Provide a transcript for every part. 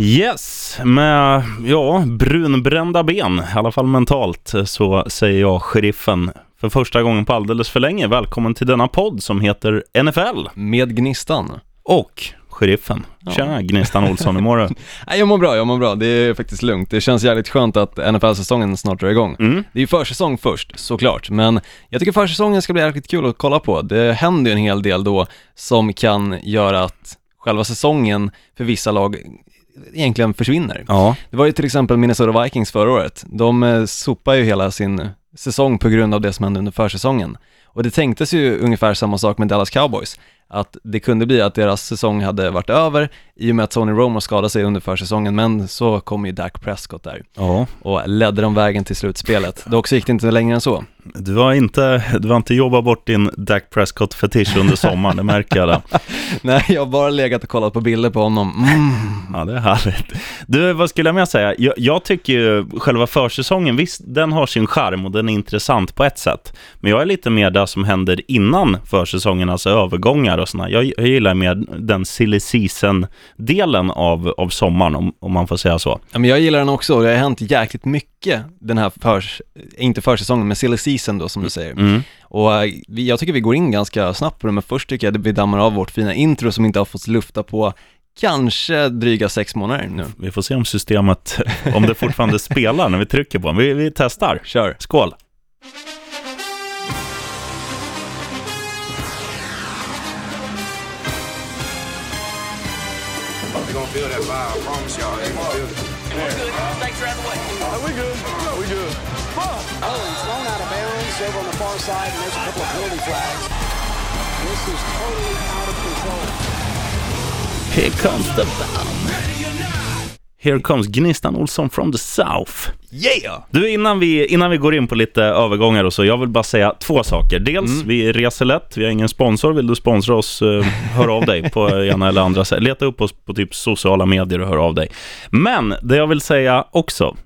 Yes, med ja, brunbrända ben, i alla fall mentalt, så säger jag sheriffen för första gången på alldeles för länge. Välkommen till denna podd som heter NFL Med Gnistan. och sheriffen. Tjena Gnistan Olsson, hur mår du? Nej, jag mår bra, jag mår bra. Det är faktiskt lugnt. Det känns jävligt skönt att NFL-säsongen snart drar igång. Mm. Det är ju försäsong först, såklart, men jag tycker försäsongen ska bli jäkligt kul att kolla på. Det händer ju en hel del då som kan göra att själva säsongen för vissa lag egentligen försvinner. Ja, Det var ju till exempel Minnesota Vikings förra året. De eh, sopar ju hela sin säsong på grund av det som hände under försäsongen. Och det tänktes ju ungefär samma sak med Dallas Cowboys. Att det kunde bli att deras säsong hade varit över i och med att Tony Romo skadade sig under försäsongen, men så kom ju Dak Prescott där ja. och ledde dem vägen till slutspelet. Dock så gick det inte längre än så. Du har inte, du har inte jobbat bort din Dak Prescott-fetisch under sommaren, det märker jag. Där. Nej, jag har bara legat och kollat på bilder på honom. Mm. Ja, det är härligt. Du, vad skulle jag mer säga? Jag, jag tycker ju själva försäsongen, visst, den har sin charm och den är intressant på ett sätt. Men jag är lite mer det som händer innan försäsongen, alltså övergångar och sådär. Jag, jag gillar mer den silly season-delen av, av sommaren, om, om man får säga så. Ja, men jag gillar den också och det har hänt jäkligt mycket den här förs, inte försäsongen, men silly season då som du säger. Mm. Och eh, jag tycker vi går in ganska snabbt på det, men först tycker jag att vi dammar av vårt fina intro som inte har fått lufta på kanske dryga sex månader nu. Vi får se om systemet, om det fortfarande spelar när vi trycker på den. Vi, vi testar. Kör! Skål! Gonna feel that vibe. I promise y'all. They're gonna feel it. Snakes are out of the way. we good. we good. Oh, he's thrown out of bounds over on the far side, and there's a couple of penalty flags. This is totally out of control. Here comes the bomb. Here comes Gnistan Olsson from the South. Yeah! Du, innan vi, innan vi går in på lite övergångar och så, jag vill bara säga två saker. Dels, vi reser lätt, vi har ingen sponsor. Vill du sponsra oss, uh, hör av dig på ena eller andra sätt. Leta upp oss på typ sociala medier och hör av dig. Men det jag vill säga också,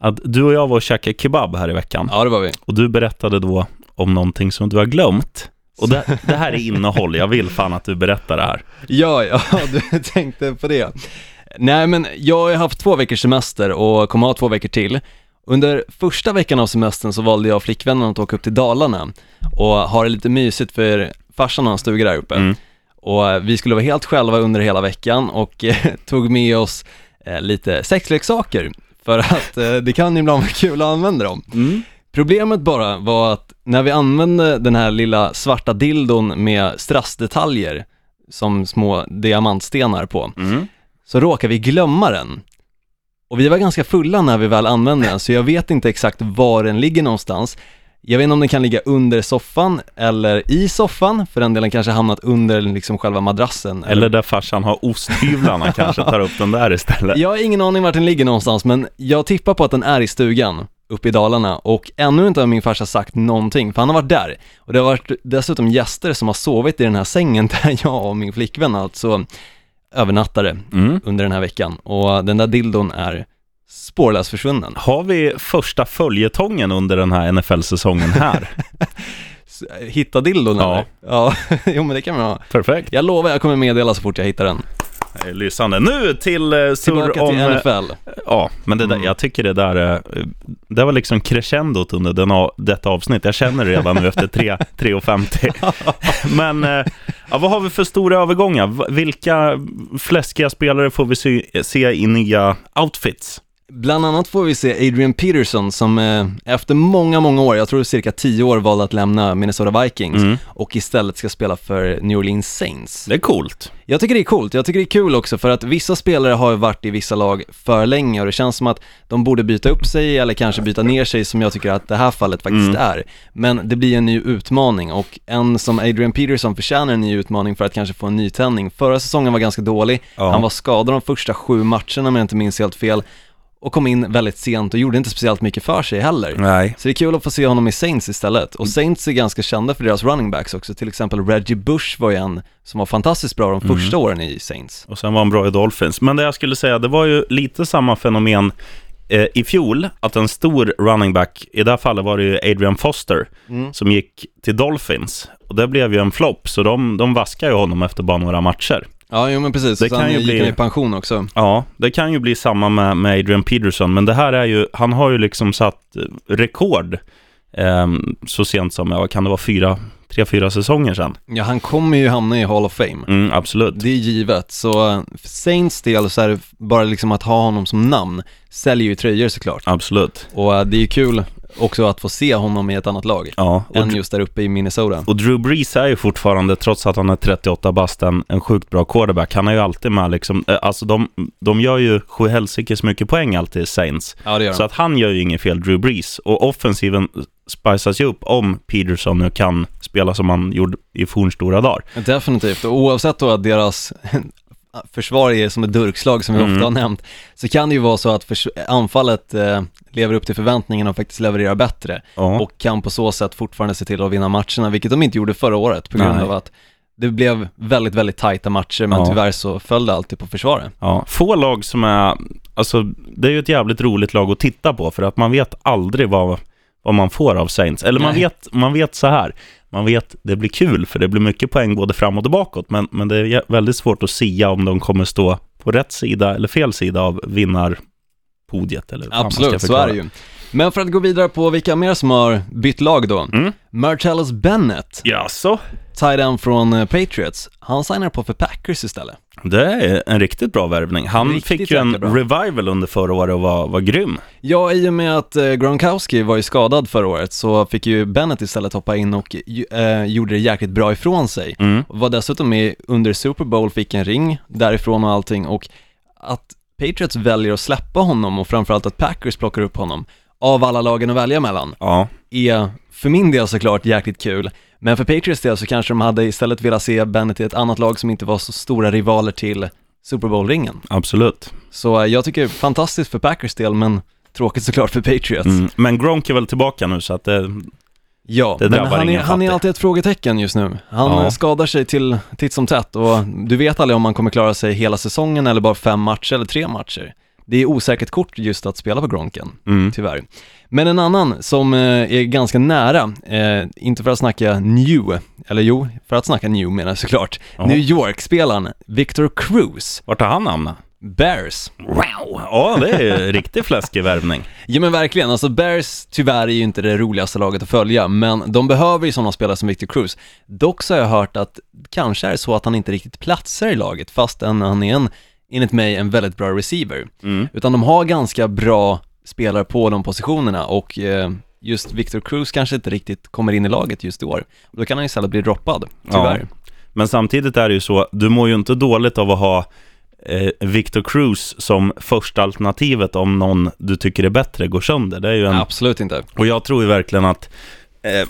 att du och jag var och käkade kebab här i veckan. Ja, det var vi. Och du berättade då om någonting som du har glömt. Och det, det här är innehåll, jag vill fan att du berättar det här. Ja, ja, du tänkte på det. Nej, men jag har haft två veckors semester och kommer ha två veckor till. Under första veckan av semestern så valde jag och flickvännen att åka upp till Dalarna och ha det lite mysigt för farsan har en stuga där uppe. Mm. Och eh, vi skulle vara helt själva under hela veckan och eh, tog med oss eh, lite sexleksaker för att eh, det kan ibland vara kul att använda dem. Mm. Problemet bara var att när vi använde den här lilla svarta dildon med strassdetaljer som små diamantstenar på, Mm. Så råkade vi glömma den. Och vi var ganska fulla när vi väl använde den, så jag vet inte exakt var den ligger någonstans. Jag vet inte om den kan ligga under soffan eller i soffan, för den delen kanske hamnat under liksom själva madrassen. Eller där farsan har osthyvlarna, kanske tar upp den där istället. Jag har ingen aning vart den ligger någonstans, men jag tippar på att den är i stugan uppe i Dalarna och ännu inte har min farsa sagt någonting, för han har varit där. Och det har varit dessutom gäster som har sovit i den här sängen där jag och min flickvän alltså övernattade Mm. under den här veckan. Och den där dildon är spårlöst försvunnen. Har vi första följetongen under den här NFL-säsongen här? Hitta dildon Ja. eller? Ja, jo men det kan man ha. Perfekt. Jag lovar, jag kommer meddela så fort jag hittar den. Lysande. Nu till surr Tillbaka om... till eh, NFL. Ja, men det där, Mm. jag tycker det där, eh, det var liksom crescendot under den, a- detta avsnitt. Jag känner det redan nu efter 3 3.50. Men eh, ja, vad har vi för stora övergångar? Vilka fläskiga spelare får vi se, se i nya outfits? Bland annat får vi se Adrian Peterson som eh, efter många, många år, jag tror cirka 10 år, valde att lämna Minnesota Vikings Mm. och istället ska spela för New Orleans Saints. Det är coolt. Jag tycker det är coolt, jag tycker det är kul också för att vissa spelare har ju varit i vissa lag för länge och det känns som att de borde byta upp sig eller kanske byta ner sig som jag tycker att det här fallet faktiskt Mm. är. Men det blir en ny utmaning och en som Adrian Peterson förtjänar en ny utmaning för att kanske få en nytändning. Förra säsongen var ganska dålig, Ja. han var skadad de första sju matcherna om jag inte minns helt fel och kom in väldigt sent och gjorde inte speciellt mycket för sig heller. Nej. Så det är kul att få se honom i Saints istället. Och Saints är ganska kända för deras running backs också. Till exempel Reggie Bush var ju en som var fantastiskt bra de första åren i Saints. Och sen var han bra i Dolphins. Men det jag skulle säga, det var ju lite samma fenomen eh, i fjol, att en stor running back, i det här fallet var det ju Adrian Foster, som gick till Dolphins. Och det blev ju en flopp, så de, de vaskade ju honom efter bara några matcher. Ja, jo men precis. Det Sen kan ju gick bli- han i pension också. Ja, det kan ju bli samma med, med Adrian Peterson, men det här är ju, han har ju liksom satt eh, rekord ehm, så sent som, ja, kan det vara, fyra, tre, fyra säsonger sedan. Ja, han kommer ju hamna i Hall of Fame. Mm, absolut. Det är givet, så för Saints del så är det bara liksom att ha honom som namn, säljer ju tröjor såklart. Absolut. Och eh, det är ju kul också att få se honom i ett annat lag, Ja, än just där uppe i Minnesota. och Drew Brees är ju fortfarande, trots att han är 38 bast, en, en sjukt bra quarterback. Han är ju alltid med liksom, eh, alltså de, de gör ju sjuhelsikes mycket poäng alltid, Saints. Ja, det gör Så han. att han gör ju inget fel, Drew Brees. Och offensiven spices ju upp om Peterson nu kan spela som han gjorde i fornstora dagar. Definitivt, och oavsett då att deras försvar är som ett durkslag som vi Mm. ofta har nämnt, så kan det ju vara så att anfallet eh, lever upp till förväntningarna och faktiskt levererar bättre Ja. och kan på så sätt fortfarande se till att vinna matcherna, vilket de inte gjorde förra året på grund Nej. av att det blev väldigt, väldigt tajta matcher, men Ja. tyvärr så föll det alltid på försvaret. Ja, få lag som är, alltså det är ju ett jävligt roligt lag att titta på för att man vet aldrig vad, vad man får av Saints. Eller man Nej. vet, man vet så här, man vet det blir kul för det blir mycket poäng både framåt och bakåt men, men det är väldigt svårt att sia om de kommer stå på rätt sida eller fel sida av vinnarpodiet eller Absolut, så är det ju. Men för att gå vidare på vilka mer som har bytt lag då. Mm. Martellus Bennett, Jaså? tight end från eh, Patriots, han signar på för Packers istället. Det är en riktigt bra värvning. Han Riktigt fick ju en revival under förra året och var, var grym. Ja, i och med att eh, Gronkowski var ju skadad förra året så fick ju Bennett istället hoppa in och eh, gjorde det jäkligt bra ifrån sig. Mm. Var dessutom med under Super Bowl, fick en ring därifrån och allting och att Patriots väljer att släppa honom och framförallt att Packers plockar upp honom av alla lagen att välja mellan Ja, är för min del såklart jäkligt kul. Men för Patriots del så kanske de hade istället velat se Bennett i ett annat lag som inte var så stora rivaler till Super Bowl-ringen. absolut. Så eh, jag tycker fantastiskt för Packers del, men tråkigt såklart för Patriots. Mm. Men Gronk är väl tillbaka nu så att det, Ja, Det men han är, han är alltid ett frågetecken just nu. Han Ja. eh, skadar sig till titt som tätt och du vet aldrig om han kommer klara sig hela säsongen eller bara fem matcher eller tre matcher. Det är osäkert kort just att spela på Gronken, mm. tyvärr. Men en annan som eh, är ganska nära, eh, inte för att snacka new, eller jo, för att snacka new menar jag såklart, Ja. New York-spelaren Victor Cruz, Vart har han hamnat? Bears. Wow! Ja, det är riktigt fläskig värvning. Ja men verkligen, alltså Bears tyvärr är ju inte det roligaste laget att följa, men de behöver ju sådana spelare som Victor Cruz. Dock så har jag hört att kanske är det så att han inte riktigt platsar i laget, fastän han är en, enligt mig, en väldigt bra receiver. Mm. Utan de har ganska bra spelare på de positionerna och eh, just Victor Cruz kanske inte riktigt kommer in i laget just i år. Då kan han istället bli droppad, tyvärr. Men samtidigt är det ju så, du mår ju inte dåligt av att ha eh, Victor Cruz som första alternativet om någon du tycker är bättre går sönder. Det är ju en... Absolut inte. Och jag tror ju verkligen att eh,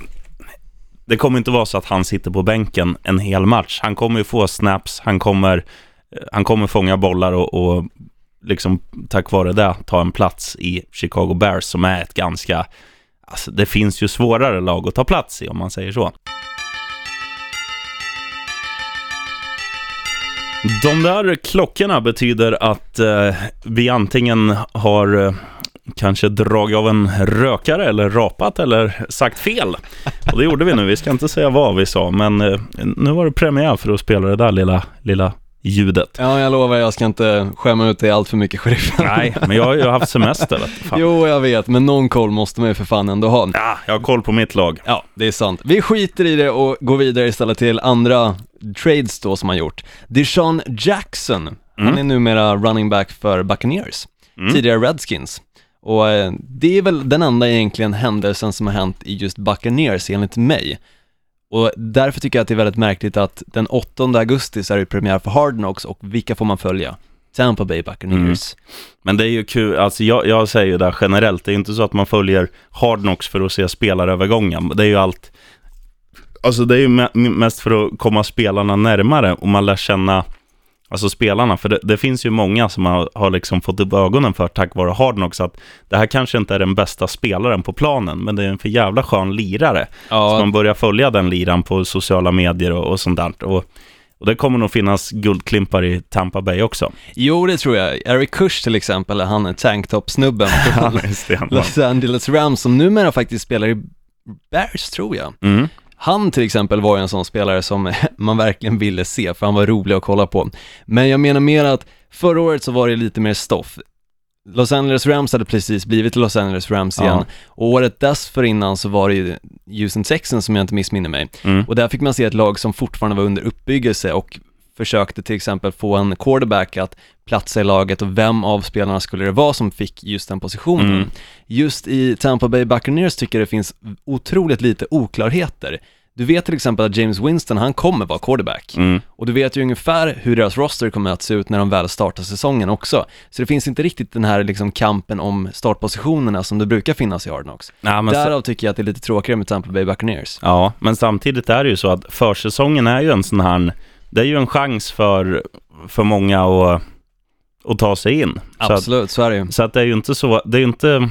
det kommer inte vara så att han sitter på bänken en hel match. Han kommer ju få snaps, han kommer, eh, han kommer fånga bollar och, och liksom tack vare det ta en plats i Chicago Bears som är ett ganska, alltså det finns ju svårare lag att ta plats i om man säger så. De där klockorna betyder att eh, vi antingen har eh, kanske dragit av en rökare eller rapat eller sagt fel. Och det gjorde vi nu. Vi ska inte säga vad vi sa, men eh, nu var det premiär för att spela det där lilla, lilla ljudet. Ja, jag lovar, jag ska inte skämma ut dig allt för mycket, sheriffen. Nej, men jag har ju haft semester. Fan. Jo, jag vet, men någon koll måste man ju för fan ändå ha. Ja, jag har koll på mitt lag. Ja, det är sant. Vi skiter i det och går vidare istället till andra trades då som han gjort. Deshaun Jackson, han Mm. är numera running back för Buccaneers, Mm. tidigare Redskins. Och eh, det är väl den enda egentligen händelsen som har hänt i just Buccaneers enligt mig. Och därför tycker jag att det är väldigt märkligt att den 8 augusti så är det premiär för Hard Knocks och vilka får man följa? Tampa Bay Buccaneers. Mm. Men det är ju kul, alltså jag, jag säger ju det generellt, det är inte så att man följer Hard Knocks för att se spelarövergången. Det är ju allt, alltså det är ju mest för att komma spelarna närmare och man lär känna, alltså spelarna, för det, det finns ju många som har, har liksom fått upp ögonen för tack vare Hard Knocks att det här kanske inte är den bästa spelaren på planen, men det är en för jävla skön lirare. Så Ja, man börjar följa den liran på sociala medier och, och sånt där. Och, och det kommer nog finnas guldklimpar i Tampa Bay också. jo det tror jag. Eric Kush till exempel, han är tanktop-snubben från. Los Angeles Rams som numera faktiskt spelar i Bears tror jag. Mm. Han till exempel var ju en sån spelare som man verkligen ville se, för han var rolig att kolla på. Men jag menar mer att förra året så var det lite mer stoff. Los Angeles Rams hade precis blivit Los Angeles Rams Ja. igen, och året dessförinnan så var det ju Houston Texans som jag inte missminner mig. Mm. Och där fick man se ett lag som fortfarande var under uppbyggelse och försökte till exempel få en quarterback att platsa i laget och vem av spelarna skulle det vara som fick just den positionen. Mm. Just i Tampa Bay Buccaneers tycker jag det finns otroligt lite oklarheter. Du vet till exempel att James Winston, han kommer vara quarterback. Mm. Och du vet ju ungefär hur deras roster kommer att se ut när de väl startar säsongen också. Så det finns inte riktigt den här liksom kampen om startpositionerna som det brukar finnas i Hard Knocks. Ja, Därav tycker jag att det är lite tråkigare med Tampa Bay Buccaneers. ja, men samtidigt är det ju så att försäsongen är ju en sån här, det är ju en chans för, för många att, att ta sig in. Så att, Absolut, så är det ju. så att det är ju inte så, det är ju inte,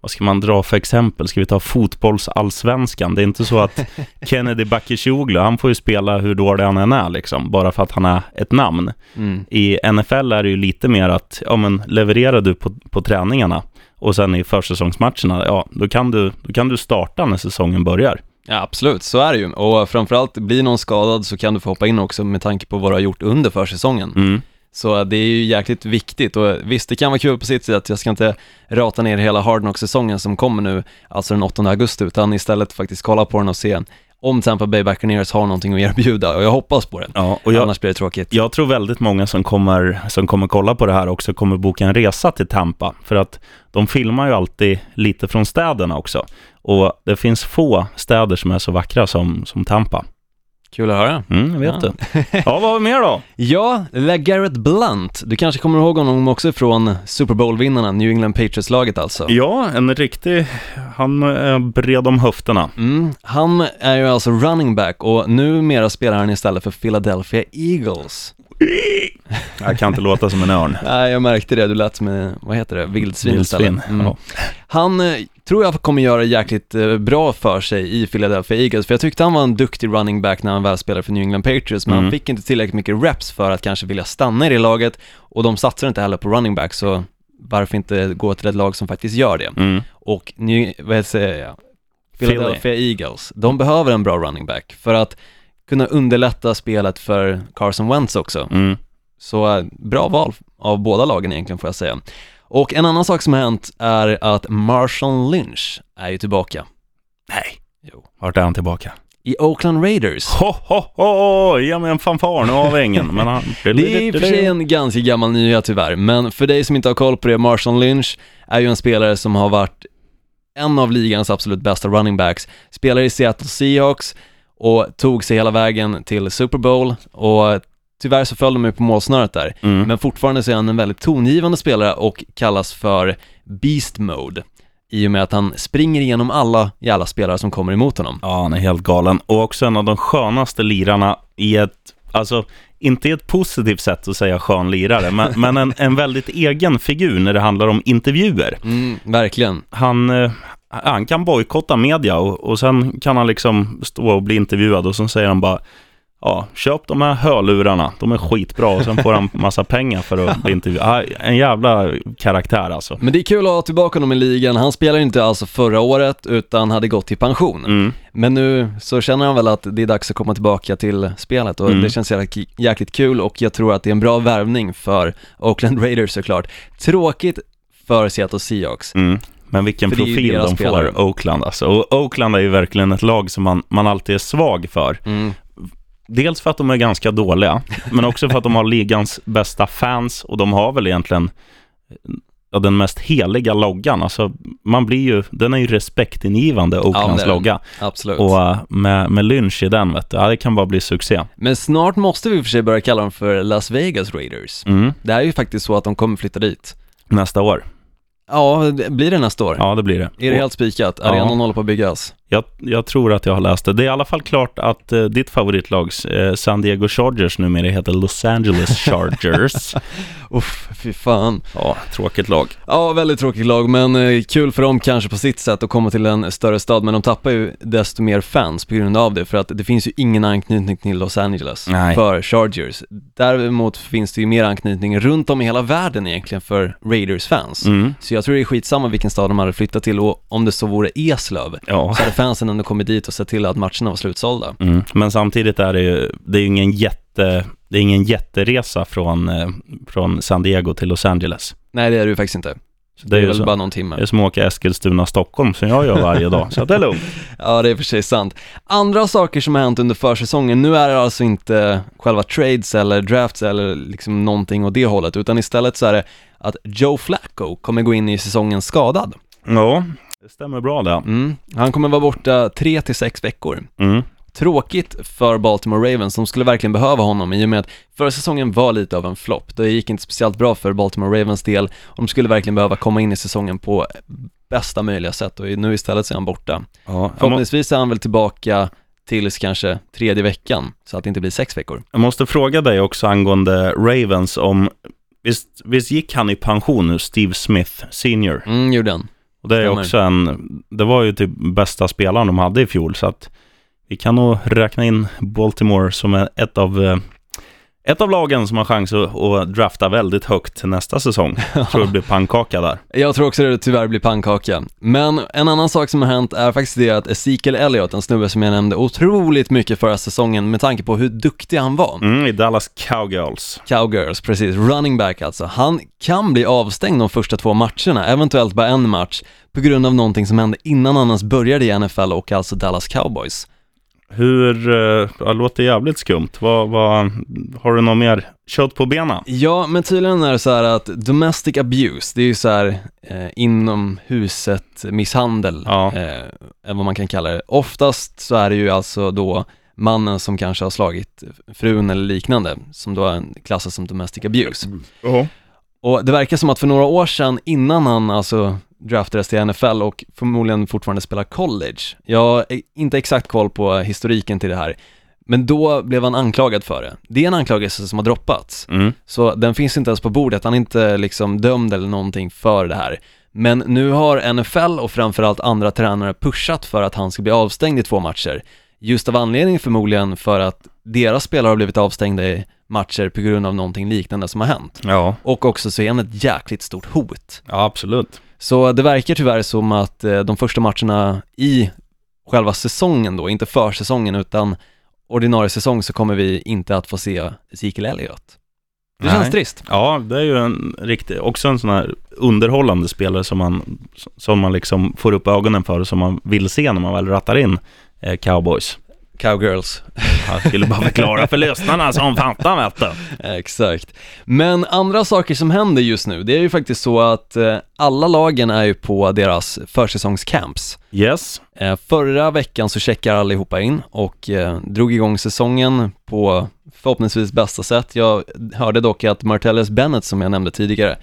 vad ska man dra för exempel? Ska vi ta fotbollsallsvenskan? Det är inte så att Kennedy Bakircioglu, han får ju spela hur dålig han än är liksom, bara för att han är ett namn. Mm. I NFL är det ju lite mer att, ja men levererar du på, på träningarna och sen i försäsongsmatcherna, ja då kan, du, då kan du starta när säsongen börjar. Ja, absolut, så är det ju. Och framförallt, blir någon skadad så kan du få hoppa in också med tanke på vad du har gjort under försäsongen. Mm. Så det är ju jäkligt viktigt och visst, det kan vara kul på sitt sätt. Jag ska inte rata ner hela Hard Knock-säsongen som kommer nu, alltså den 8 augusti, utan istället faktiskt kolla på den och se om Tampa Bay Buccaneers har någonting att erbjuda och jag hoppas på det. Ja, och jag, Annars blir det tråkigt. jag tror väldigt många som kommer, som kommer kolla på det här också kommer boka en resa till Tampa. För att de filmar ju alltid lite från städerna också. Och det finns få städer som är så vackra som, som Tampa. Kul att höra. Mm, jag vet Ja. det. Ja, vad har vi mer då? Ja, LeGarrette Blunt, du kanske kommer ihåg honom också från Super Bowl-vinnarna, New England Patriots-laget alltså. Ja, en riktig... Han är bred om höfterna. Mm, han är ju alltså running back och numera spelar han istället för Philadelphia Eagles. Jag kan inte låta som en örn. Nej, jag märkte det, du lät som, en- vad heter det, vildsvin. Vildsvin. Mm. Ja. Han eh, tror jag kommer göra jäkligt eh, bra för sig i Philadelphia Eagles, för jag tyckte han var en duktig running back när han väl spelade för New England Patriots, men han Mm. fick inte tillräckligt mycket reps för att kanske vilja stanna i det laget, och de satsar inte heller på running back, så varför inte gå till ett lag som faktiskt gör det? Mm. Och New, vad säger jag? Philadelphia Eagles, de behöver en bra running back för att kunna underlätta spelet för Carson Wentz också. Mm. Så eh, bra val av båda lagen egentligen får jag säga. Och en annan sak som har hänt är att Marshall Lynch är ju tillbaka Nej. Jo. Vart är han tillbaka? i Oakland Raiders. Ho, ho, ho! Ge mig en fanfar, nu har vi ingen. Men han... Det är i och för sig en ganska gammal nyhet tyvärr, men för dig som inte har koll på det, Marshall Lynch är ju en spelare som har varit en av ligans absolut bästa running backs, spelar i Seattle Seahawks och tog sig hela vägen till Super Bowl och tyvärr så föll de ju på målsnöret där. Mm. Men fortfarande så är han en väldigt tongivande spelare och kallas för Beast Mode i och med att han springer igenom alla jävla spelare som kommer emot honom. Ja, han är helt galen. Och också en av de skönaste lirarna i ett, alltså inte i ett positivt sätt att säga skön lirare, men, men en, en väldigt egen figur när det handlar om intervjuer. Mm, verkligen. Han, eh, han kan bojkotta media och, och sen kan han liksom stå och bli intervjuad och så säger han bara Ja, köp de här hörlurarna, de är skitbra och sen får han massa pengar för att bli intervjuad. En jävla karaktär alltså. Men det är kul att ha tillbaka honom i ligan. Han spelade inte alltså förra året utan hade gått i pension. Mm. Men nu så känner han väl att det är dags att komma tillbaka till spelet och Mm. det känns jäkligt kul och jag tror att det är en bra värvning för Oakland Raiders såklart. Tråkigt för Seattle Seahawks. Mm. Men vilken profil de spelare. får, Oakland alltså. Och Oakland är ju verkligen ett lag som man, man alltid är svag för. Mm. Dels för att de är ganska dåliga, men också för att de har ligans bästa fans och de har väl egentligen ja, den mest heliga loggan. Alltså, man blir ju, den är ju respektingivande, Oaklands den. logga. Absolut. Och äh, med, med lynch i den, vet du, ja, det kan bara bli succé. Men snart måste vi i och för sig börja kalla dem för Las Vegas Raiders. Mm. Det är ju faktiskt så att de kommer flytta dit. Nästa år. Ja, det- blir det nästa år? Ja, det blir det. Är det helt spikat? Arenan håller på att byggas? Jag, jag tror att jag har läst det. Det är i alla fall klart att eh, ditt favoritlag, eh, San Diego Chargers, numera heter Los Angeles Chargers. Uff, fy fan. ja, tråkigt lag. Ja, väldigt tråkigt lag, men eh, kul för dem kanske på sitt sätt att komma till en större stad, men de tappar ju desto mer fans på grund av det, för att det finns ju ingen anknytning till Los Angeles Nej. för Chargers. Däremot finns det ju mer anknytning runt om i hela världen egentligen för Raiders fans. Mm. Så jag tror det är skitsamma vilken stad de hade flyttat till och om det så vore Eslöv Ja. så hade fansen ändå kommit dit och sett till att matcherna var slutsålda. Mm. Men samtidigt är det ju, det är ingen jätte, det är ingen jätteresa från, eh, från San Diego till Los Angeles. Nej, det är det ju faktiskt inte. Så Det är, ju väl så- bara någon Det timme. är som att åka Eskilstuna-Stockholm som jag gör varje dag, så det är lugnt. Ja, det är för sig sant. Andra saker som har hänt under försäsongen, nu är det alltså inte själva trades eller drafts eller liksom någonting åt det hållet, utan istället så är det att Joe Flacco kommer gå in i säsongen skadad. Ja, det stämmer bra det. Mm. Han kommer vara borta tre till sex veckor. Mm. Tråkigt för Baltimore Ravens som skulle verkligen behöva honom i och med att förra säsongen var lite av en flopp. Det gick inte speciellt bra för Baltimore Ravens del och de skulle verkligen behöva komma in i säsongen på bästa möjliga sätt och nu istället så är han borta. Ja, Förhoppningsvis är han väl tillbaka tills kanske tredje veckan så att det inte blir sex veckor. jag måste fråga dig också angående Ravens om, visst, visst gick han i pension nu, Steve Smith senior? Mm, gjorde han. Och det är Stämmer. också en, det var ju typ bästa spelaren de hade i fjol, så att vi kan nog räkna in Baltimore som ett av, eh, ett av lagen som har chans att, drafta väldigt högt nästa säsong. Tror det blir pannkaka där. Jag tror också det tyvärr blir pannkaka. Men en annan sak som har hänt är faktiskt det att Ezekiel Elliott, en snubbe som jag nämnde otroligt mycket förra säsongen med tanke på hur duktig han var. Mm, I Dallas Cowgirls. Cowgirls, precis. Running back alltså. Han kan bli avstängd de första två matcherna, eventuellt bara en match, på grund av någonting som hände innan han ens började i NFL och alltså Dallas Cowboys. Hur, eh, ja, låter jävligt skumt. Vad, vad, har du något mer kött på benen? Ja, men tydligen är det så här att domestic abuse, det är ju så här eh, inom huset misshandel, Ja. eh, vad man kan kalla det. Oftast så är det ju alltså då mannen som kanske har slagit frun eller liknande, som då klassas som domestic abuse. Och det verkar som att för några år sedan, innan han alltså draftades till NFL och förmodligen fortfarande spelar college, jag har inte exakt koll på historiken till det här, men då blev han anklagad för det. Det är en anklagelse som har droppats. Mm. Så den finns inte ens på bordet, han är inte liksom dömd eller någonting för det här. Men nu har NFL och framförallt andra tränare pushat för att han ska bli avstängd i två matcher. Just av anledning förmodligen för att deras spelare har blivit avstängda i matcher på grund av någonting liknande som har hänt. Ja, Och också så är han ett jäkligt stort hot. ja, absolut. Så det verkar tyvärr som att eh, de första matcherna i själva säsongen då, inte försäsongen utan ordinarie säsong så kommer vi inte att få se Ezekiel Elliott. Det Nej. känns trist. Ja, det är ju en riktig, också en sån här underhållande spelare som man, som man liksom får upp ögonen för och som man vill se när man väl rattar in eh, cowboys. Cowgirls. Jag skulle bara förklara för lyssnarna som fattar vet du. Exakt. Men andra saker som händer just nu, det är ju faktiskt så att eh, alla lagen är ju på deras försäsongscamps. Yes. Eh, förra veckan så checkar allihopa in och eh, drog igång säsongen på förhoppningsvis bästa sätt. Jag hörde dock att Martellus Bennett som jag nämnde tidigare,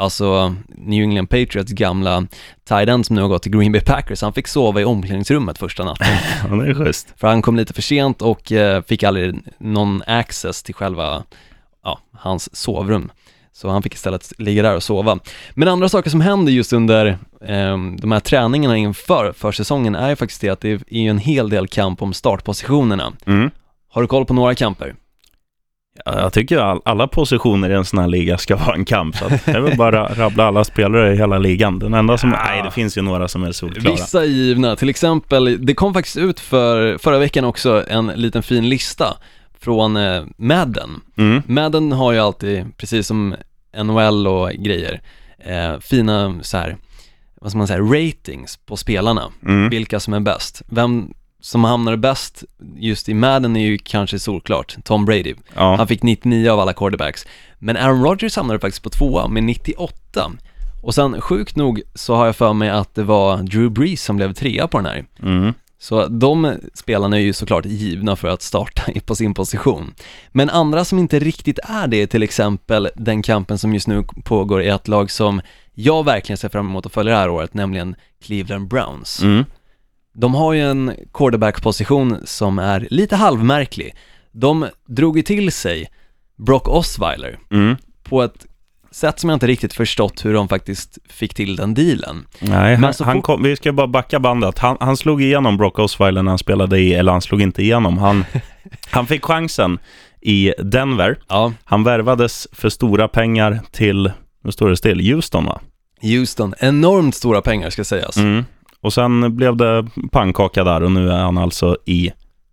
alltså New England Patriots gamla tight som nu har gått till Green Bay Packers, han fick sova i omklädningsrummet första natten. Ja, det är schysst. För han kom lite för sent och eh, fick aldrig någon access till själva, ja, hans sovrum. Så han fick istället ligga där och sova. Men andra saker som händer just under eh, de här träningarna inför försäsongen är ju faktiskt det att det är ju en hel del kamp om startpositionerna. Mm. Har du koll på några kamper? Ja, jag tycker all, alla positioner i en sån här liga ska vara en kamp. Så att är väl bara rabbla alla spelare i hela ligan. Den enda som, nej det finns ju några som är solklara. Vissa är givna, till exempel, det kom faktiskt ut för förra veckan också en liten fin lista från eh, Madden. Mm. Madden har ju alltid, precis som NHL och grejer, eh, fina så här, vad ska man säga, ratings på spelarna. Mm. Vilka som är bäst. Vem som hamnar bäst just i Madden är ju kanske solklart Tom Brady. Ja. Han fick 99 av alla quarterbacks. Men Aaron Rodgers hamnade faktiskt på tvåa med 98. Och sen sjukt nog så har jag för mig att det var Drew Brees som blev trea på den här. Mm. Så de spelarna är ju såklart givna för att starta på sin position. Men andra som inte riktigt är det är till exempel den kampen som just nu pågår i ett lag som jag verkligen ser fram emot att följa det här året, nämligen Cleveland Browns. Mm. De har ju en quarterback-position som är lite halvmärklig. De drog ju till sig Brock Osweiler Mm. på ett sätt som jag inte riktigt förstått hur de faktiskt fick till den dealen. Nej, han, han kom, vi ska bara backa bandet. Han, han slog igenom Brock Osweiler när han spelade i, eller han slog inte igenom. Han, han fick chansen i Denver. Ja, Han värvades för stora pengar till, nu står det still, Houston va? Houston, enormt stora pengar ska sägas. Mm. Och sen blev det pannkaka där och nu är han alltså i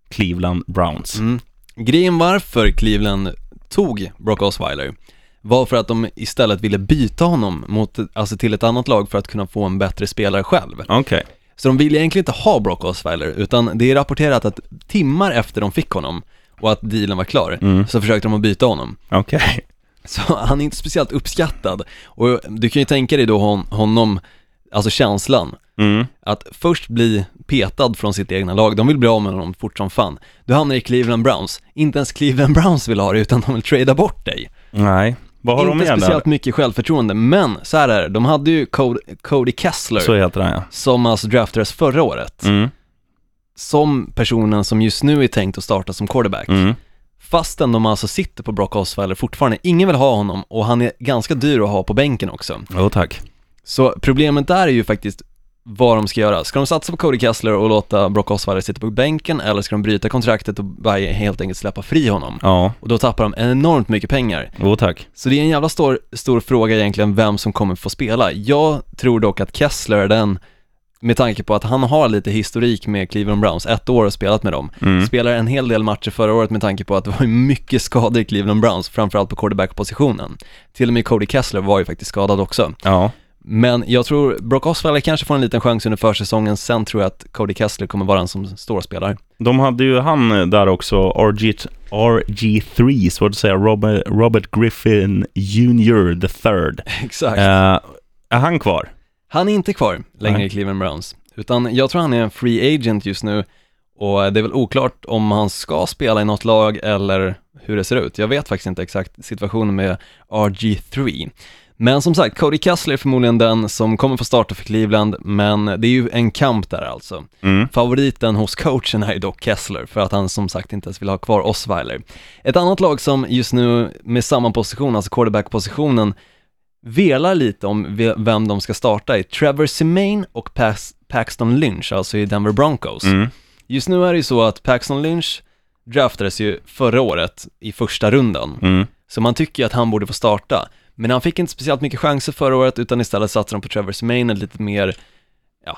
Cleveland Browns. Mm. Grejen varför Cleveland tog Brock Osweiler var för att de istället ville byta honom mot, alltså till ett annat lag för att kunna få en bättre spelare själv. Okej. Så de ville egentligen inte ha Brock Osweiler, utan det är rapporterat att timmar efter de fick honom och att dealen var klar, Mm. så försökte de att byta honom. Okej. Så han är inte speciellt uppskattad. Och du kan ju tänka dig då hon, honom, alltså känslan, Mm. att först bli petad från sitt egna lag, de vill bli av med honom fort som fan. Du hamnar i Cleveland Browns, inte ens Cleveland Browns vill ha det, utan de vill trada bort dig. Nej. Vad har de inte speciellt där? mycket självförtroende, men så här är det, de hade ju Cody, Cody Kessler, Så heter han ja. som alltså draftades förra året, Mm. som personen som just nu är tänkt att starta som quarterback. Mm. Fastän de alltså sitter på Brock Osweiler fortfarande, ingen vill ha honom och han är ganska dyr att ha på bänken också. Jo tack. Så problemet där är ju faktiskt vad de ska göra. Ska de satsa på Cody Kessler och låta Brock Osweiler sitta på bänken eller ska de bryta kontraktet och bara helt enkelt släppa fri honom? Ja, Och då tappar de enormt mycket pengar. jo tack. Så det är en jävla stor, stor fråga egentligen vem som kommer få spela. Jag tror dock att Kessler är den, med tanke på att han har lite historik med Cleveland Browns, ett år och spelat med dem. Mm. Spelar en hel del matcher förra året med tanke på att det var mycket skador i Cleveland Browns, framförallt på quarterback-positionen. Till och med Cody Kessler var ju faktiskt skadad också. Ja. Men jag tror Brock Osweiler kanske får en liten chans under försäsongen, sen tror jag att Cody Kessler kommer vara den som står och spelar. De hade ju han där också, RG, RG3, svårt att säga, Robert, Robert Griffin Jr. the third. Exakt. Eh, är han kvar? Han är inte kvar längre Nej. i Cleveland Browns, utan jag tror han är en free agent just nu och det är väl oklart om han ska spela i något lag eller hur det ser ut. Jag vet faktiskt inte exakt situationen med RG3. Men som sagt, Cody Kessler är förmodligen den som kommer få starta för Cleveland, men det är ju en kamp där alltså. Mm. Favoriten hos coachen är ju dock Kessler, för att han som sagt inte ens vill ha kvar Osweiler. Ett annat lag som just nu med samma position, alltså quarterback-positionen, velar lite om ve- vem de ska starta är Trevor Simain och Pax- Paxton Lynch, alltså i Denver Broncos. Mm. Just nu är det ju så att Paxton Lynch draftades ju förra året i första rundan, Mm. så man tycker ju att han borde få starta. Men han fick inte speciellt mycket chanser förra året, utan istället satsade de på Trevor Simain, ett lite mer, ja,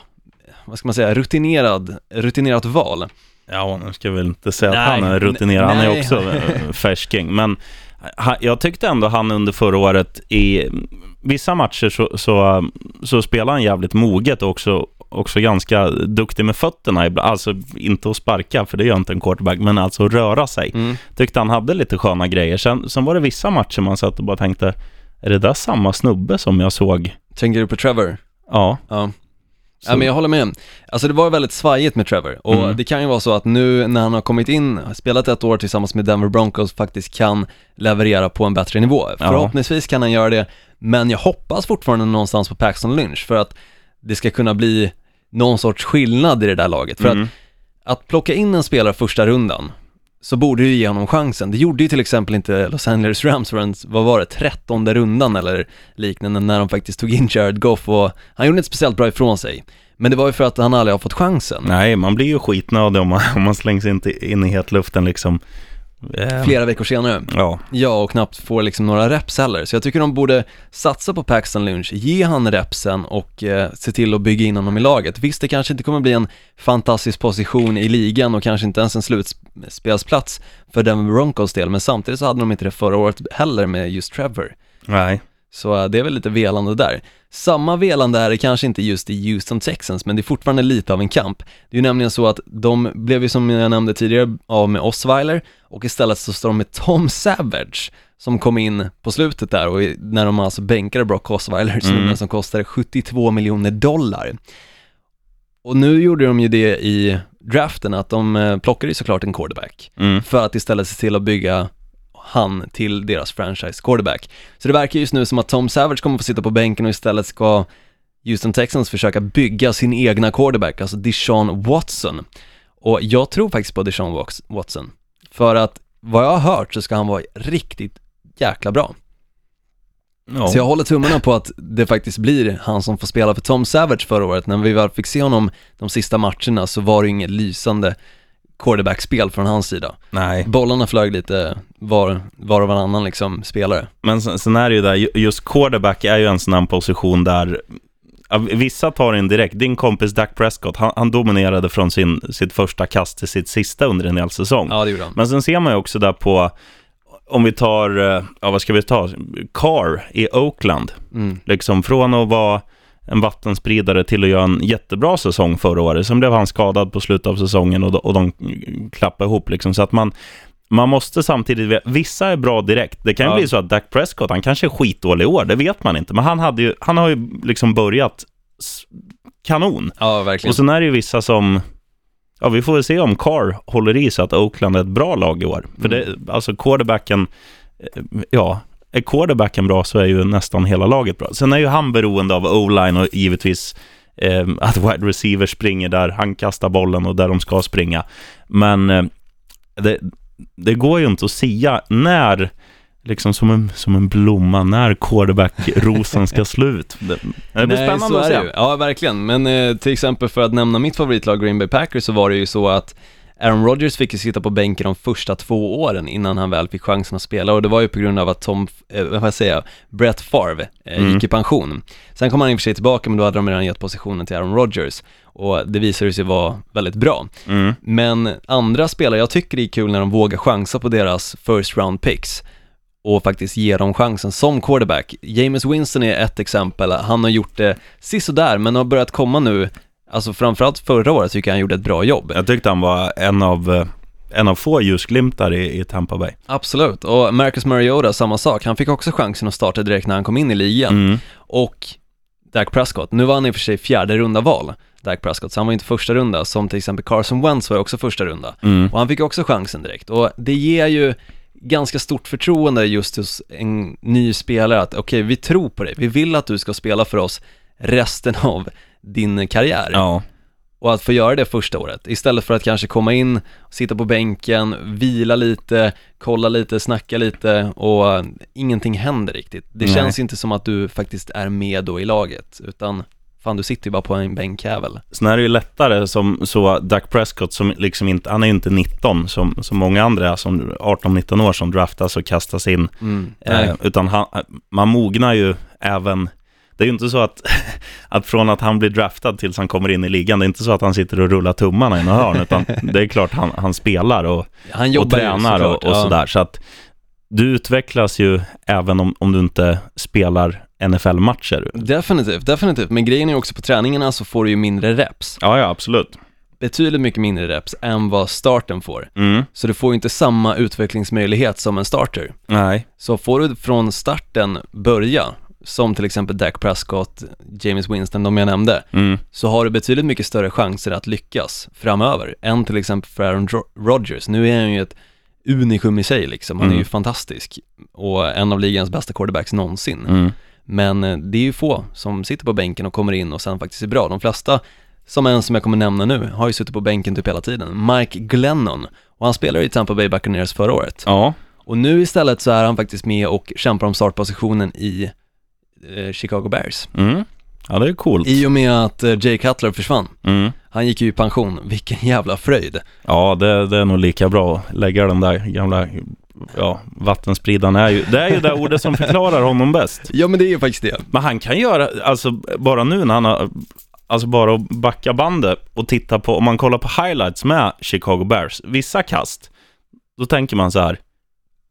vad ska man säga, rutinerad, rutinerat val. Ja, nu ska jag väl inte säga Nej, att han är rutinerad. Han är också eh, färsking. Men ha- jag tyckte ändå han under förra året i vissa matcher så, så, så spelade han jävligt moget och också, också ganska duktig med fötterna. Alltså inte att sparka, för det gör inte en quarterback, men alltså att röra sig. Mm. Tyckte han hade lite sköna grejer. Sen, sen var det vissa matcher man satt och bara tänkte, är det där samma snubbe som jag såg? Tänker du på Trevor? Ja. Ja. Så- Ja men jag håller med. Alltså det var väldigt svajigt med Trevor och Mm. det kan ju vara så att nu när han har kommit in, spelat ett år tillsammans med Denver Broncos faktiskt kan leverera på en bättre nivå. Förhoppningsvis kan han göra det, men jag hoppas fortfarande någonstans på Paxton Lynch för att det ska kunna bli någon sorts skillnad i det där laget. För Mm. att, att plocka in en spelare första rundan så borde du ge honom chansen. Det gjorde ju till exempel inte Los Angeles Rams förrän, vad var det, trettonde rundan eller liknande när de faktiskt tog in Jared Goff och han gjorde inte speciellt bra ifrån sig. Men det var ju för att han aldrig har fått chansen. Nej, man blir ju skitnödig om man, om man slängs in, till- in i hetluften liksom. Eh, Flera veckor senare. Ja, Ja, och knappt får liksom några reps heller. Så jag tycker de borde satsa på Paxton Lynch, ge han repsen och eh, se till att bygga in honom i laget. Visst, det kanske inte kommer bli en fantastisk position i ligan och kanske inte ens en slutspelsplats för Denver Broncos del, men samtidigt så hade de inte det förra året heller med just Trevor. nej. Så eh, det är väl lite velande där. Samma velande är det kanske inte just i Houston Texans, men det är fortfarande lite av en kamp. Det är ju nämligen så att de blev ju som jag nämnde tidigare av med Osweiler och istället så står de med Tom Savage som kom in på slutet där och när de alltså bänkade Brock Osweiler, Mm. som kostade 72 miljoner dollar. Och nu gjorde de ju det i draften att de eh, plockade ju såklart en quarterback Mm. för att istället se till att bygga han till deras franchise quarterback. Så det verkar just nu som att Tom Savage kommer få sitta på bänken och istället ska Houston Texans försöka bygga sin egna quarterback, alltså Deshaun Watson. Och jag tror faktiskt på Deshaun Watson. För att vad jag har hört så ska han vara riktigt jäkla bra. Ja. Så jag håller tummarna på att det faktiskt blir han som får spela för Tom Savage förra året. När vi väl fick se honom de sista matcherna så var det inget lysande quarterback-spel från hans sida. Nej, Bollarna flög lite var, var och varannan liksom spelare. men sen, sen är det ju där, ju- just quarterback är ju en sån här position där vissa tar in direkt. Din kompis Dak Prescott, han, han dominerade från sin, sitt första kast till sitt sista under en hel säsong. Ja, det gjorde han. Men sen ser man ju också där på, om vi tar, eh, ja vad ska vi ta, Carr i Oakland. Mm. Liksom från att vara en vattenspridare till att göra en jättebra säsong förra året. Sen blev han skadad på slutet av säsongen och, de- och de klappade ihop liksom. Så att man, man måste samtidigt, vissa är bra direkt. Det kan ju Ja. bli så att Dak Prescott, han kanske är skitdålig i år, det vet man inte. Men han, hade ju, han har ju liksom börjat kanon. Ja, verkligen. Och sen är det ju vissa som, ja vi får väl se om Carr håller i så att Oakland är ett bra lag i år. För det, alltså quarterbacken, eh, ja, är quarterbacken bra så är ju nästan hela laget bra. Sen är ju han beroende av o-line och givetvis eh, att wide receiver springer där han kastar bollen och där de ska springa. Men eh, det, det går ju inte att sia när, liksom som en, som en blomma, när quarterback-rosen ska slut. Det, det blir Nej, spännande så att se. Ja, verkligen. Men eh, till exempel för att nämna mitt favoritlag Green Bay Packers så var det ju så att Aaron Rodgers fick ju sitta på bänken de första två åren innan han väl fick chansen att spela och det var ju på grund av att Tom, eh, vad jag säga, Brett Favre eh, Mm. gick i pension. Sen kom han i och för sig tillbaka men då hade de redan gett positionen till Aaron Rodgers och det visade sig vara väldigt bra. Mm. Men andra spelare, jag tycker det är kul när de vågar chansa på deras first round picks och faktiskt ge dem chansen som quarterback. James Winston är ett exempel, han har gjort det sisådär men har börjat komma nu, alltså framförallt förra året tycker jag han gjorde ett bra jobb. Jag tyckte han var en av, eh, en av få ljusglimtar i, i Tampa Bay. Absolut, och Marcus Mariota, samma sak, han fick också chansen att starta direkt när han kom in i ligan. Mm. Och Dak Prescott, nu var han i och för sig fjärde runda val, Dak Prescott, så han var inte första runda, som till exempel Carson Wentz var också första runda. Mm. Och han fick också chansen direkt. Och det ger ju ganska stort förtroende just hos en ny spelare att okej, vi tror på dig, vi vill att du ska spela för oss resten av din karriär. Ja. Och att få göra det första året, istället för att kanske komma in, sitta på bänken, vila lite, kolla lite, snacka lite och ingenting händer riktigt. Det Nej. känns inte som att du faktiskt är med då i laget, utan fan du sitter ju bara på en bänkjävel. Sen är det ju lättare som så Dak Prescott som liksom inte, han är ju inte 19 som, som många andra som 18-19 år som draftas och kastas in. Mm. Eh, utan han, man mognar ju även, det är ju inte så att, att från att han blir draftad tills han kommer in i ligan, det är inte så att han sitter och rullar tummarna i något hörn, utan det är klart han, han spelar och, Han och tränar och, och ja. sådär. Så att du utvecklas ju även om, om du inte spelar NFL-matcher. Definitivt, definitivt. Men grejen är också på träningarna så får du ju mindre reps. Ja, ja, absolut. Betydligt mycket mindre reps än vad starten får. Mm. Så du får ju inte samma utvecklingsmöjlighet som en starter. Nej. Så får du från starten börja, som till exempel Dak Prescott, James Winston, de jag nämnde, Mm. så har du betydligt mycket större chanser att lyckas framöver än till exempel för Aaron Rodgers. Nu är han ju ett unikum i sig liksom, han är Mm. ju fantastisk och en av ligans bästa quarterbacks någonsin. Mm. Men eh, det är ju få som sitter på bänken och kommer in och sen faktiskt är bra. De flesta, som en som jag kommer nämna nu, har ju suttit på bänken typ hela tiden. Mike Glennon, och han spelade i Tampa Bay Buccaneers förra året. Ja. Och nu istället så är han faktiskt med och kämpar om startpositionen i Chicago Bears. Mm. Ja, det är coolt. I och med att eh, Jay Cutler försvann. Mm. Han gick ju i pension, vilken jävla fröjd. Ja, det, det är nog lika bra att lägga den där gamla ja, vattenspridaren. Är ju, det är ju det ordet som förklarar honom bäst. Ja men det är ju faktiskt det. Men han kan göra, alltså bara nu när han har, alltså bara att backa bandet och titta på, om man kollar på highlights med Chicago Bears, vissa kast, då tänker man så här,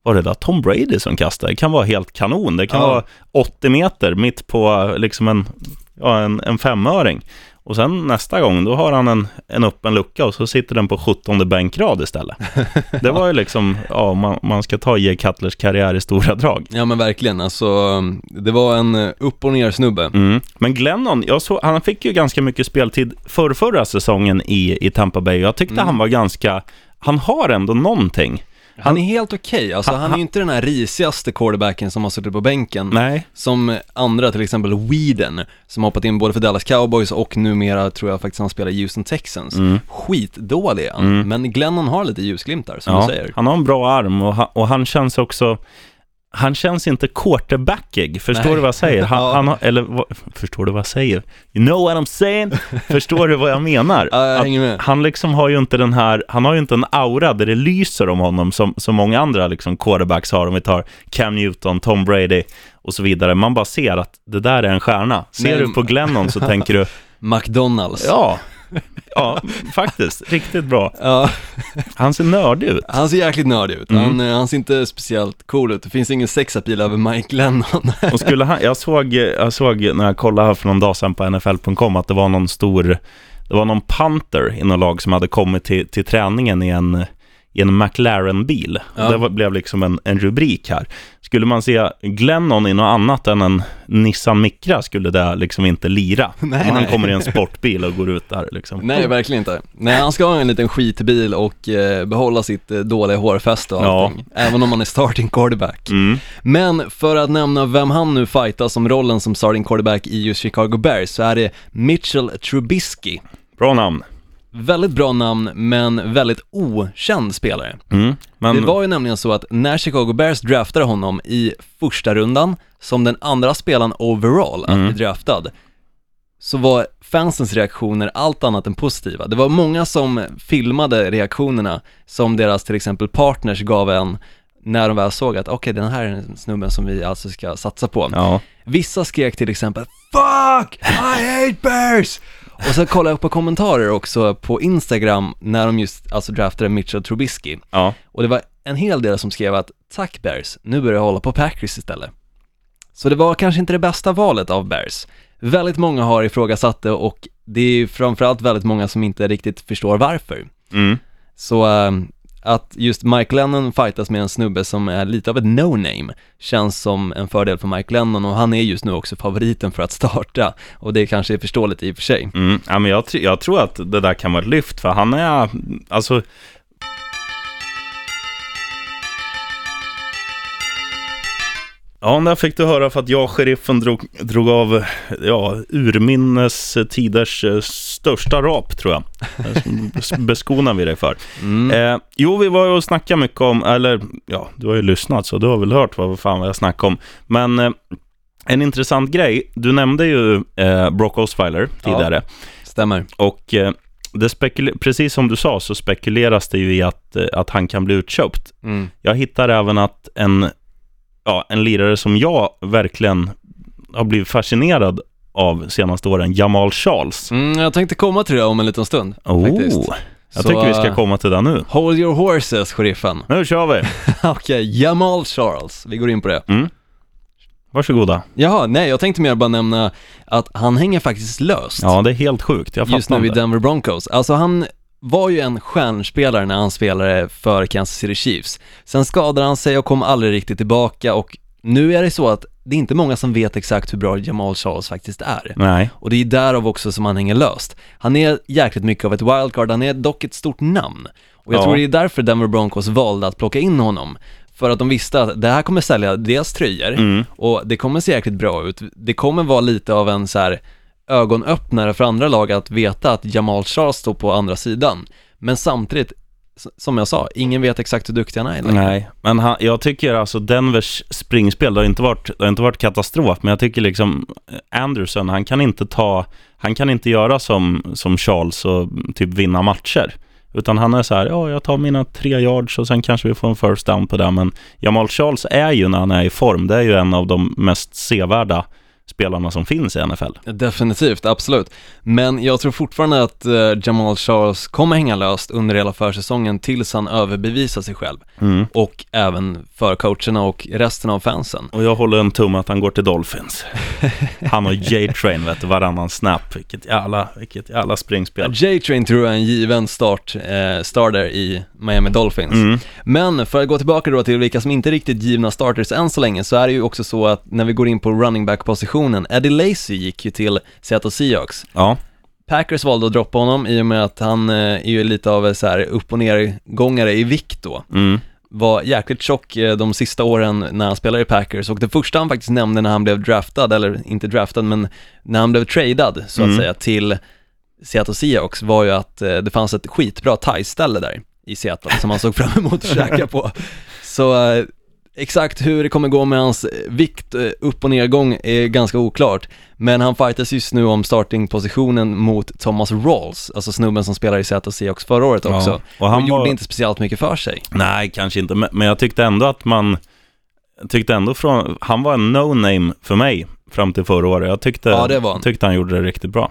var det där Tom Brady som kastade? Det kan vara helt kanon. Det kan Ja. vara 80 meter mitt på liksom en, ja, en, en femöring. Och sen nästa gång, då har han en, en öppen lucka och så sitter den på 17 bänkrad istället. Det var ju liksom, ja, man, man ska ta Jay Cutlers karriär i stora drag. Ja men verkligen, alltså det var en eh, upp och ner snubbe. Mm. Men Glennon, jag såg, han fick ju ganska mycket speltid för förra säsongen i, i Tampa Bay. Jag tyckte Mm. han var ganska, han har ändå någonting. Han är helt okej, alltså Han- han är ju inte den här risigaste quarterbacken som har suttit på bänken. Nej. Som andra, till exempel Whedon, som hoppat in både för Dallas Cowboys och numera tror jag faktiskt han spelar i Houston Texans. Mm. Skitdålig är han, Mm. men Glennon har lite ljusglimtar som Ja, du säger. han har en bra arm och han, och han känns också, han känns inte quarterbackig. Förstår Nej. du vad jag säger? Han, han har, eller vad, förstår du vad jag säger? You know what I'm saying? Förstår du vad jag menar? Ja, jag hänger med. han liksom har ju inte den här, han har ju inte en aura där det lyser om honom som, som många andra liksom quarterbacks har. Om vi tar Cam Newton, Tom Brady och och så vidare. Man bara ser att det där är en stjärna. Ser Nej, du på Glennon så tänker du, McDonalds. ja, ja, faktiskt, riktigt bra. Ja, Han ser nördig ut. han ser jäkligt nördig ut. Mm. Han, eh, han ser inte speciellt cool ut. Det finns ingen sexapil över Mike Lennon. Och skulle han, jag, såg, jag såg när jag kollade här för någon dag sedan på NFL.com att det var någon stor, det var någon punter i något lag som hade kommit till, till träningen i en, i en McLaren-bil. Ja. Det var, blev liksom en, en rubrik här. Skulle man se Glennon i något annat än en Nissan Micra skulle det liksom inte lira. Nej, han nej. kommer i en sportbil och går ut där liksom. Nej, verkligen inte. Nej, han ska ha en liten skitbil och eh, behålla sitt eh, dåliga hårfäste och Ja. allting. Även om han är starting quarterback. Mm. Men för att nämna vem han nu fightar som rollen som starting quarterback i just Chicago Bears så är det Mitchell Trubisky. Bra namn. Väldigt bra namn, men väldigt okänd spelare. Mm. Men, Det var ju nämligen så att när Chicago Bears draftade honom i första rundan, som den andra spelaren overall att bli draftad, så var fansens reaktioner allt annat än positiva. Det var många som filmade reaktionerna som deras till exempel partners gav en när de väl såg att okej, den här är den snubben som vi alltså ska satsa på. ja. Vissa skrek till exempel “Fuck! I hate bears!” Och så kollade jag på kommentarer också på Instagram när de just alltså draftade Mitchell Trubisky. ja. Och det var en hel del som skrev att “Tack Bears, nu börjar jag hålla på Packers istället”. Så det var kanske inte det bästa valet av Bears. Väldigt många har ifrågasatt det och det är framförallt väldigt många som inte riktigt förstår varför. Mm. Så äh, att just Mike Lennon fightas med en snubbe som är lite av ett no-name känns som en fördel för Mike Lennon och han är just nu också favoriten för att starta och det kanske är förståeligt i och för sig. Mm, ja, men jag, tr- jag tror att det där kan vara ett lyft, för han är, alltså... Ja, där fick du höra för att jag, sheriffen, drog, drog av ja, urminnes tiders eh, största rap, tror jag. Beskonar vi dig för. Eh, jo, vi var ju och snackade mycket om, eller ja, du har ju lyssnat så du har väl hört vad fan vad jag snackade om. Men eh, en intressant grej, du nämnde ju eh, Brock Osweiler tidigare. Stämmer. Och eh, det spekul- precis som du sa så spekuleras det ju i att, eh, att han kan bli utköpt. Mm. Jag hittar även att en, ja, en lirare som jag verkligen har blivit fascinerad av senaste åren, Jamal Charles. Mm, jag tänkte komma till det om en liten stund faktiskt. Oh, jag Så, tycker vi ska eh, komma till det nu. Hold your horses, sheriffen. Nu kör vi! Okej, Jamal Charles, vi går in på det. Mm. Varsågoda. Jaha, nej jag tänkte mer bara nämna att han hänger faktiskt löst. Ja, det är helt sjukt. Jag just fattar nu i. Denver Broncos. Alltså han var ju en stjärnspelare när han spelade för Kansas City Chiefs. Sen skadade han sig och kom aldrig riktigt tillbaka och nu är det så att det är inte många som vet exakt hur bra Jamal Charles faktiskt är. Nej. Och det är därav också som han hänger löst. Han är jäkligt mycket av ett wildcard, han är dock ett stort namn. Och jag Ja. tror det är därför Denver Broncos valde att plocka in honom. För att de visste att det här kommer sälja deras tröjor Mm. och det kommer se jäkligt bra ut. Det kommer vara lite av en så här ögonöppnare för andra lag att veta att Jamal Charles står på andra sidan. Men samtidigt, som jag sa, ingen vet exakt hur duktig han är längre. Nej, men han, jag tycker alltså Denvers springspel, det har inte varit, det har inte varit katastrof, men jag tycker liksom eh, Anderson, han kan inte ta, han kan inte göra som, som Charles och typ vinna matcher. Utan han är så här, ja jag tar mina tre yards och sen kanske vi får en first down på det. Men Jamal Charles är ju när han är i form, det är ju en av de mest sevärda spelarna som finns i NFL. Definitivt, absolut. Men jag tror fortfarande att eh, Jamal Charles kommer hänga löst under hela försäsongen tills han överbevisar sig själv. Mm. Och även för coacherna och resten av fansen. Och jag håller en tumme att han går till Dolphins. Han och J-Train, vet du, varannan snap. Vilket jävla, vilket jävla springspel. J-Train tror jag är en given start, eh, starter i Miami Dolphins. Mm. Men för att gå tillbaka då till vilka som inte är riktigt givna starters än så länge så är det ju också så att när vi går in på running back-positionen, Eddie Lacy gick ju till Seattle Seahawks. Ja, Packers valde att droppa honom i och med att han eh, är ju lite av så här upp och nergångare i vikt då. mm. Var jäkligt tjock eh, de sista åren när han spelade i Packers och det första han faktiskt nämnde när han blev draftad, eller inte draftad men när han blev tradad så att Mm. säga till Seattle Seahawks var ju att eh, det fanns ett skitbra thai-ställe där i Seattle som han såg fram emot att käka på. Så exakt hur det kommer gå med hans eh, vikt eh, upp och nedgång är ganska oklart. Men han fightas just nu om startingpositionen mot Thomas Rawls, alltså snubben som spelar i Seattle Seahawks förra året också. och Och han han gjorde var- inte speciellt mycket för sig. Nej, kanske inte, men, jag tyckte ändå att man tyckte ändå från, han var en no-name för mig fram till förra året. Jag tyckte, Ja, det var han. tyckte han gjorde det riktigt bra.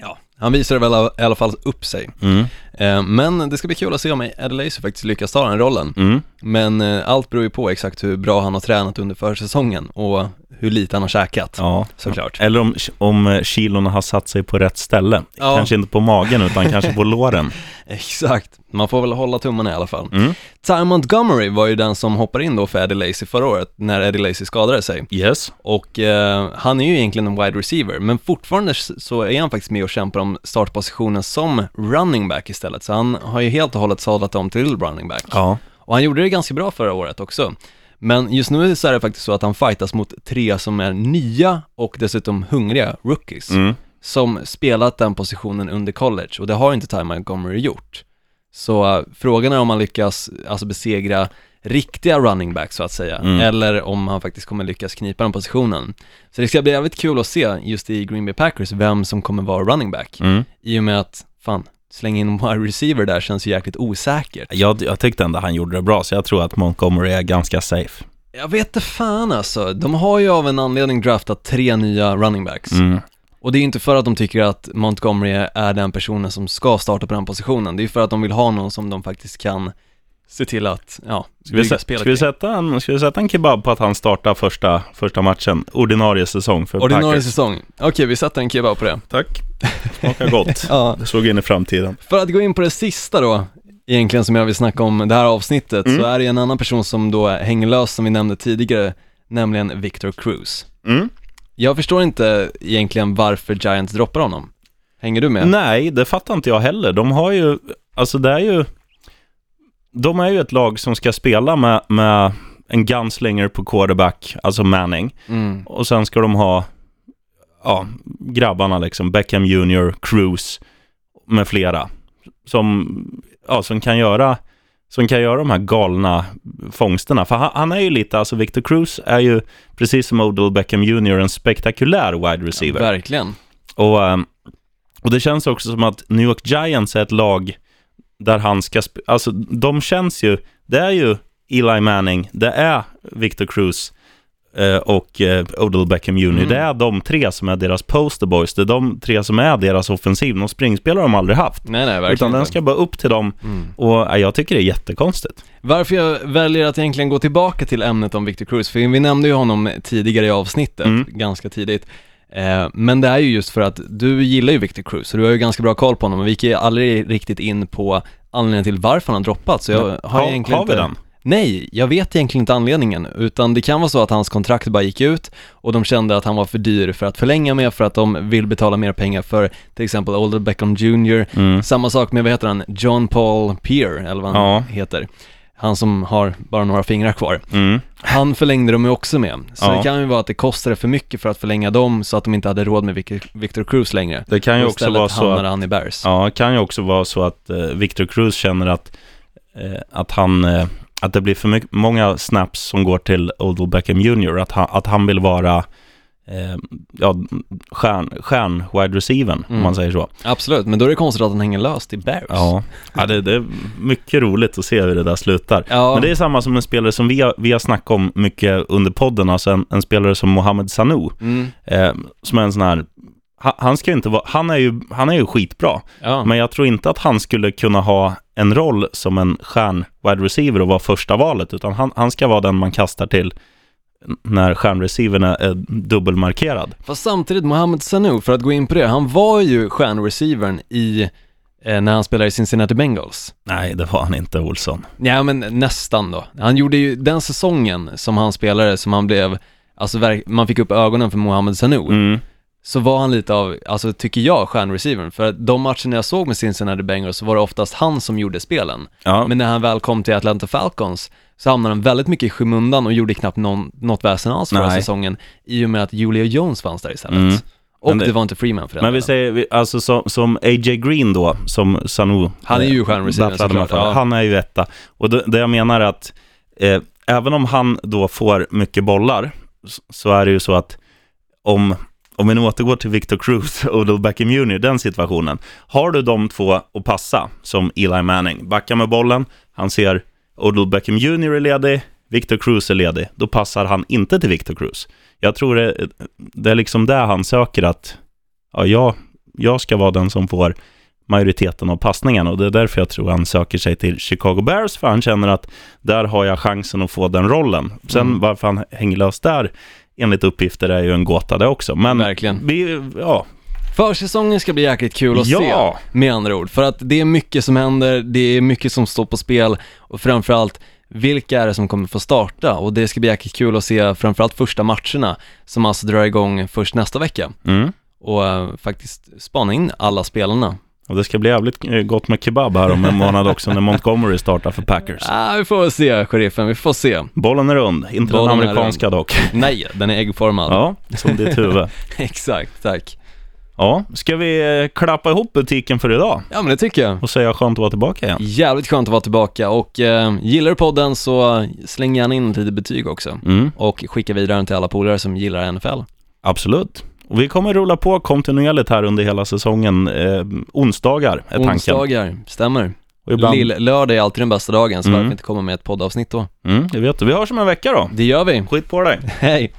Ja, han visade väl i alla fall upp sig. Mm. Eh, Men det ska bli kul att se om Lacy faktiskt lyckas ta den rollen. Mm. Men eh, allt beror ju på exakt hur bra han har tränat under försäsongen och hur lite han har käkat. Ja, Såklart. Eller om, om eh, kilorna har satt sig på rätt ställe. Ja. Kanske inte på magen utan kanske på låren. Exakt, man får väl hålla tummarna i alla fall. Mm. Ty Montgomery var ju den som hoppade in då för Eddie Lacy förra året, när Eddie Lacy skadade sig. Yes. Och eh, han är ju egentligen en wide receiver, men fortfarande så är han faktiskt med och kämpar om startpositionen som running back istället. Så han har ju helt och hållet sadlat om till running back. Ja. Och han gjorde det ganska bra förra året också. Men just nu så är det faktiskt så att han fightas mot tre som är nya och dessutom hungriga rookies. Mm. Som spelat den positionen under college och det har inte Ty Montgomery gjort. Så uh, frågan är om han lyckas alltså besegra riktiga running backs så att säga, Mm. eller om han faktiskt kommer lyckas knipa den positionen. Så det ska bli jävligt kul att se just i Green Bay Packers vem som kommer vara running back. Mm. I och med att, fan, slänga in en wide receiver där känns ju jäkligt osäkert. Jag, jag tyckte ändå han gjorde det bra, så jag tror att Montgomery är ganska safe. Jag vet inte fan alltså, de har ju av en anledning draftat tre nya running backs. Mm. Och det är inte för att de tycker att Montgomery är den personen som ska starta på den positionen, det är för att de vill ha någon som de faktiskt kan se till att, ja, Ska vi, spelet ska, vi sätta en, ska vi sätta en kebab på att han startar första, första matchen, ordinarie säsong för Ordinarie Packers? säsong. Okej, vi sätter en kebab på det. Tack. Smakar gott. Ja. Såg in i framtiden. För att gå in på det sista då, egentligen som jag vill snacka om det här avsnittet, Mm. så är det en annan person som då hänger lös som vi nämnde tidigare, nämligen Victor Cruz. Mm. Jag förstår inte egentligen varför Giants droppar honom. Hänger du med? Nej, det fattar inte jag heller. De har ju, alltså det är ju, de är ju ett lag som ska spela med, med en gunslinger på quarterback, alltså Manning. Mm. Och sen ska de ha, ja, grabbarna liksom, Beckham Jr, Cruz med flera. Som, ja, som kan göra, som kan göra de här galna fångsterna. För han, han är ju lite, alltså Victor Cruz är ju, precis som Odell Beckham Jr, en spektakulär wide receiver. Verkligen. Och, ehm, och det känns också som att New York Giants är ett lag där han ska, alltså de känns ju, det är ju Eli Manning, det är Victor Cruz och eh, Odell Beckham Jr. Mm. Det är de tre som är deras poster boys, det är de tre som är deras offensiv. Någon springspelare har de aldrig haft. Nej, nej, verkligen Utan den ska bara upp till dem Mm. och ja, jag tycker det är jättekonstigt. Varför jag väljer att egentligen gå tillbaka till ämnet om Victor Cruz, för vi nämnde ju honom tidigare i avsnittet, Mm. ganska tidigt. Eh, men det är ju just för att du gillar ju Victor Cruz, så du har ju ganska bra koll på honom, och vi gick ju aldrig riktigt in på anledningen till varför han har droppat, så jag har har, egentligen har vi inte... den? Nej, jag vet egentligen inte anledningen, utan det kan vara så att hans kontrakt bara gick ut och de kände att han var för dyr för att förlänga med för att de vill betala mer pengar för till exempel Older Beckham Jr. Mm. Samma sak med, vad heter han, John Paul Peer, eller vad han Ja. heter. Han som har bara några fingrar kvar. Mm. Han förlängde de ju också med. Så Ja. det kan ju vara att det kostade för mycket för att förlänga dem så att de inte hade råd med Vic- Victor Cruz längre. Det kan ju Och också vara så att han i Bears. Ja, det kan ju också vara så att eh, Victor Cruz känner att, eh, att han, eh, att det blir för mycket, många snaps som går till Odell Beckham Jr. Att han, att han vill vara eh, ja, stjärn, stjärn wide receivern, om Mm. man säger så. Absolut, men då är det konstigt att han hänger löst i Bears. Ja, ja det, det är mycket roligt att se hur det där slutar. Ja. Men det är samma som en spelare som vi har, vi har snackat om mycket under podden, alltså en, en spelare som Mohamed Sanu, Mm. eh, som är en sån här, han, ska inte vara, han är ju, han är ju skitbra, Ja. men jag tror inte att han skulle kunna ha en roll som en stjärn wide receiver och vara första valet, utan han, han ska vara den man kastar till när stjärnreceivern är, dubbelmarkerad. Fast samtidigt, Mohamed Sanu, för att gå in på det, han var ju stjärnreceivern i, eh, när han spelade i Cincinnati Bengals. Nej, det var han inte, Olsson. Ja men nästan då. Han gjorde ju den säsongen som han spelade, som han blev, alltså man fick upp ögonen för Mohamed Sanu, Mm. Så var han lite av, alltså tycker jag, stjärnreceivern. För att de matcherna jag såg med Cincinnati Bengals så var det oftast han som gjorde spelen. Ja, Men när han väl kom till Atlanta Falcons så hamnade han väldigt mycket i skymundan och gjorde knappt någon, något väsen alls förra säsongen i och med att Julio Jones fanns där istället. Mm. Och det, det- var inte Freeman för den men vi säger, alltså som, som AJ Green då, som Sanu Han är ju stjärnreceiver battlade med såklart, ja. Han är ju etta. Och det, det jag menar är att eh, även om han då får mycket bollar, så är det ju så att om, om vi nu återgår till Victor Cruz och Odell Beckham Jr., den situationen. Har du de två att passa, som Eli Manning, backa med bollen, han ser Odell Beckham Jr. är ledig, Victor Cruz är ledig, då passar han inte till Victor Cruz. Jag tror det, det är liksom det han söker att, ja, jag, jag ska vara den som får majoriteten av passningen och det är därför jag tror han söker sig till Chicago Bears, för han känner att där har jag chansen att få den rollen. Sen Mm. varför han hänger lös där, enligt uppgifter, är ju en gåta det också. Men Verkligen. vi, ja, Försäsongen ska bli jäkligt kul att Ja. se, med andra ord. För att det är mycket som händer, det är mycket som står på spel och framförallt, vilka är det som kommer få starta? Och det ska bli jäkligt kul att se framförallt första matcherna, som alltså drar igång först nästa vecka. mm. Och eh, faktiskt spana in alla spelarna. Och det ska bli jävligt eh, gott med kebab här om en månad också när Montgomery startar för Packers. Ah, vi får väl se, sheriffen, vi får se. Bollen är rund, inte Bollen den amerikanska dock. Nej, den är äggformad. Ja, som ditt huvud. Exakt, tack. Ja, ska vi eh, klappa ihop butiken för idag Ja men det tycker jag. och säga skönt att vara tillbaka igen? Jävligt skönt att vara tillbaka och eh, gillar du podden så släng gärna in ett litet betyg också. Mm, Och skicka vidare den till alla polare som gillar NFL. absolut. Och vi kommer rulla på kontinuerligt här under hela säsongen. Eh, onsdagar är tanken. Onsdagar, stämmer. Och ibland, Lill-lördag är alltid den bästa dagen, så Mm. varför inte komma med ett poddavsnitt då? mm, det vet du. Vi hörs om en vecka då. Det gör vi. Skit på dig. Hej!